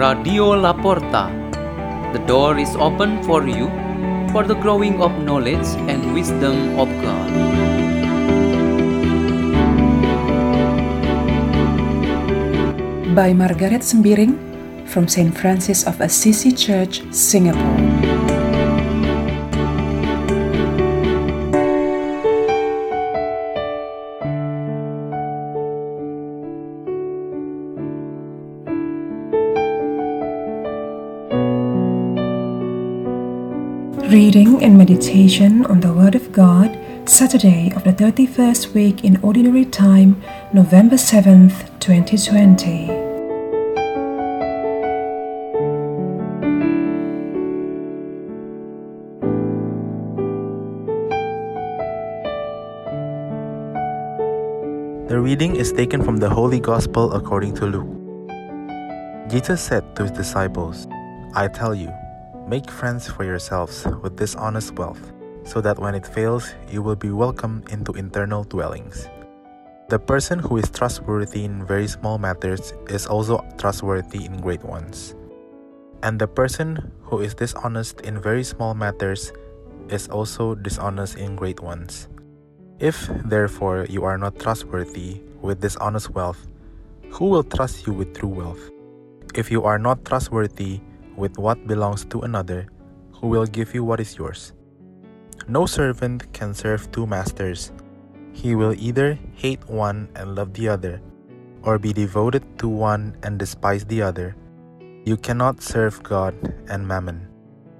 Radio Laporta. The door is open for you for the growing of knowledge and wisdom of God. By Margareth Sembiring from St. Francis of Assisi Church, Singapore. Reading and meditation on the Word of God, Saturday of the 31st week in Ordinary Time, November 7th, 2020. The reading is taken from the Holy Gospel according to Luke. Jesus said to his disciples, I tell you, make friends for yourselves with dishonest wealth, so that when it fails, you will be welcomed into internal dwellings. The person who is trustworthy in very small matters is also trustworthy in great ones. And the person who is dishonest in very small matters is also dishonest in great ones. If, therefore, you are not trustworthy with dishonest wealth, who will trust you with true wealth? If you are not trustworthy with what belongs to another, who will give you what is yours? No servant can serve two masters. He will either hate one and love the other, or be devoted to one and despise the other. You cannot serve God and mammon.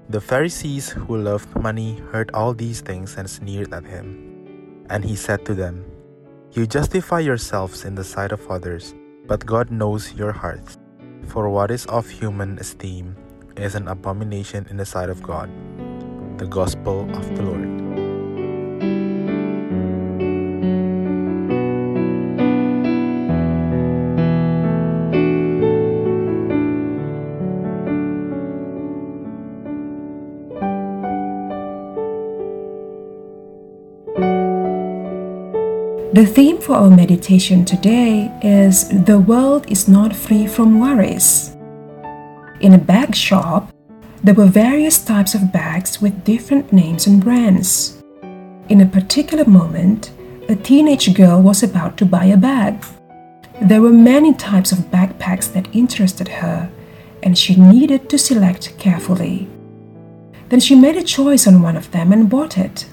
The Pharisees who loved money heard all these things and sneered at him. And he said to them, You justify yourselves in the sight of others, but God knows your hearts. For what is of human esteem is an abomination in the sight of God. The Gospel of the Lord. The theme for our meditation today is The world is not free from worries. In a bag shop, there were various types of bags with different names and brands. In a particular moment, a teenage girl was about to buy a bag. There were many types of backpacks that interested her, and she needed to select carefully. Then she made a choice on one of them and bought it.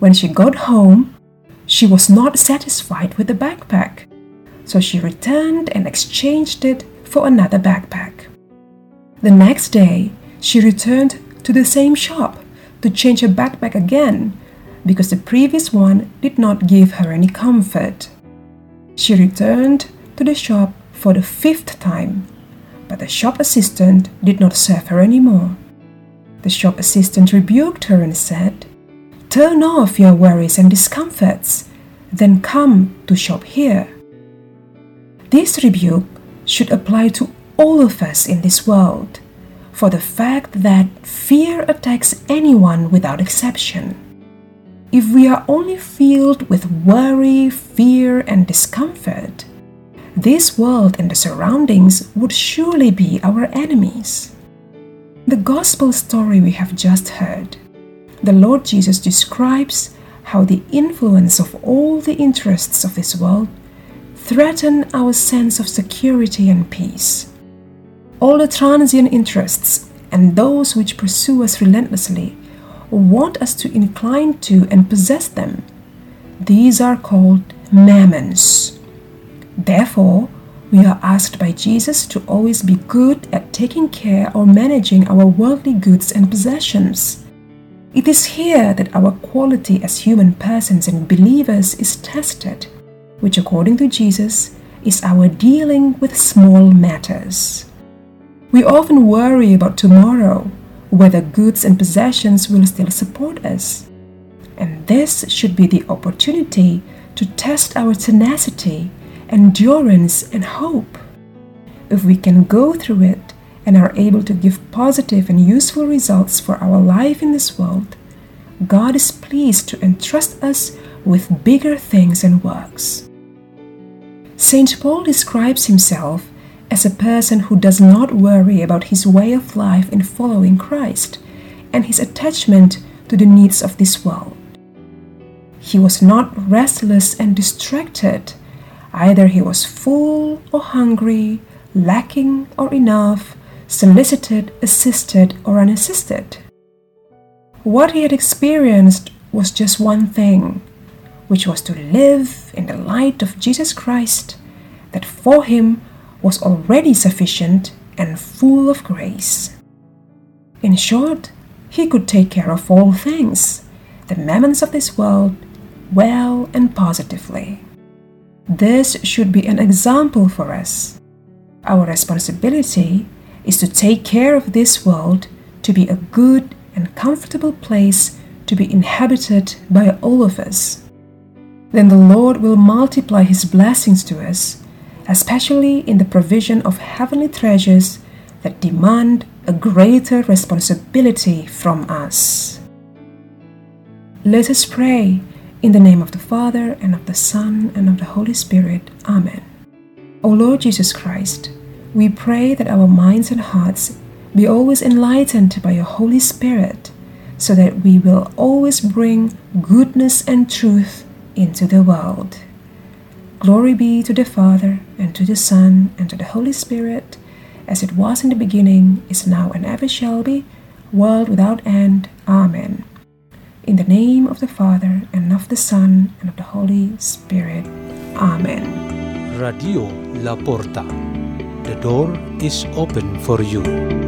When she got home, she was not satisfied with the backpack, so she returned and exchanged it for another backpack. The next day, she returned to the same shop to change her backpack again because the previous one did not give her any comfort. She returned to the shop for the fifth time, but the shop assistant did not serve her anymore. The shop assistant rebuked her and said, Turn off your worries and discomforts, then come to shop here. This rebuke should apply to all of us in this world, for the fact that fear attacks anyone without exception. If we are only filled with worry, fear, and discomfort, this world and the surroundings would surely be our enemies. The gospel story we have just heard the Lord Jesus describes how the influence of all the interests of this world threaten our sense of security and peace. All the transient interests and those which pursue us relentlessly want us to incline to and possess them. These are called mammons. Therefore, we are asked by Jesus to always be good at taking care or managing our worldly goods and possessions. It is here that our quality as human persons and believers is tested, which, according to Jesus, is our dealing with small matters. We often worry about tomorrow, whether goods and possessions will still support us. And this should be the opportunity to test our tenacity, endurance, and hope. If we can go through it and are able to give positive and useful results for our life in this world, God is pleased to entrust us with bigger things and works. St. Paul describes himself as a person who does not worry about his way of life in following Christ and his attachment to the needs of this world. He was not restless and distracted. Either he was full or hungry, lacking or enough, solicited, assisted, or unassisted. What he had experienced was just one thing, which was to live in the light of Jesus Christ, that for him was already sufficient and full of grace. In short, he could take care of all things, the mammons of this world, well and positively. This should be an example for us. Our responsibility is to take care of this world to be a good and comfortable place to be inhabited by all of us. Then the Lord will multiply His blessings to us, especially in the provision of heavenly treasures that demand a greater responsibility from us. Let us pray in the name of the Father, and of the Son, and of the Holy Spirit. Amen. O Lord Jesus Christ, we pray that our minds and hearts be always enlightened by your Holy Spirit, so that we will always bring goodness and truth into the world. Glory be to the Father, and to the Son, and to the Holy Spirit, as it was in the beginning, is now, and ever shall be, world without end. Amen. In the name of the Father, and of the Son, and of the Holy Spirit. Amen. Radio La Porta. The door is open for you.